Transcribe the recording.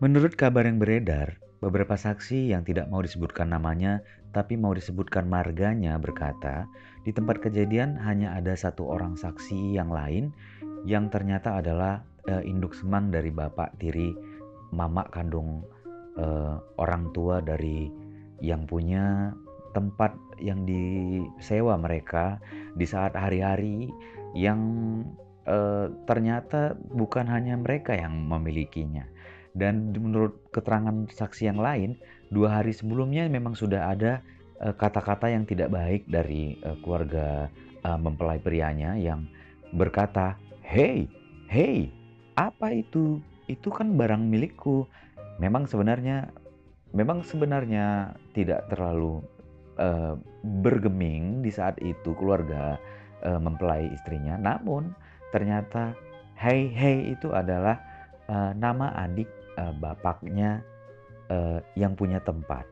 Menurut kabar yang beredar, beberapa saksi yang tidak mau disebutkan namanya tapi mau disebutkan marganya berkata, di tempat kejadian hanya ada satu orang saksi yang lain yang ternyata adalah uh, induk semang dari bapak tiri mama kandung uh, orang tua dari yang punya tempat yang disewa mereka di saat hari-hari yang uh, ternyata bukan hanya mereka yang memilikinya dan menurut keterangan saksi yang lain, dua hari sebelumnya memang sudah ada eh, kata-kata yang tidak baik dari uh, keluarga uh, mempelai prianya yang berkata, "Hey, hey, apa itu? Itu kan barang milikku." Memang sebenarnya, memang sebenarnya tidak terlalu uh, bergeming di saat itu keluarga uh, mempelai istrinya. Namun ternyata, "Hey, hey" itu adalah uh, nama adik uh, bapaknya uh, yang punya tempat.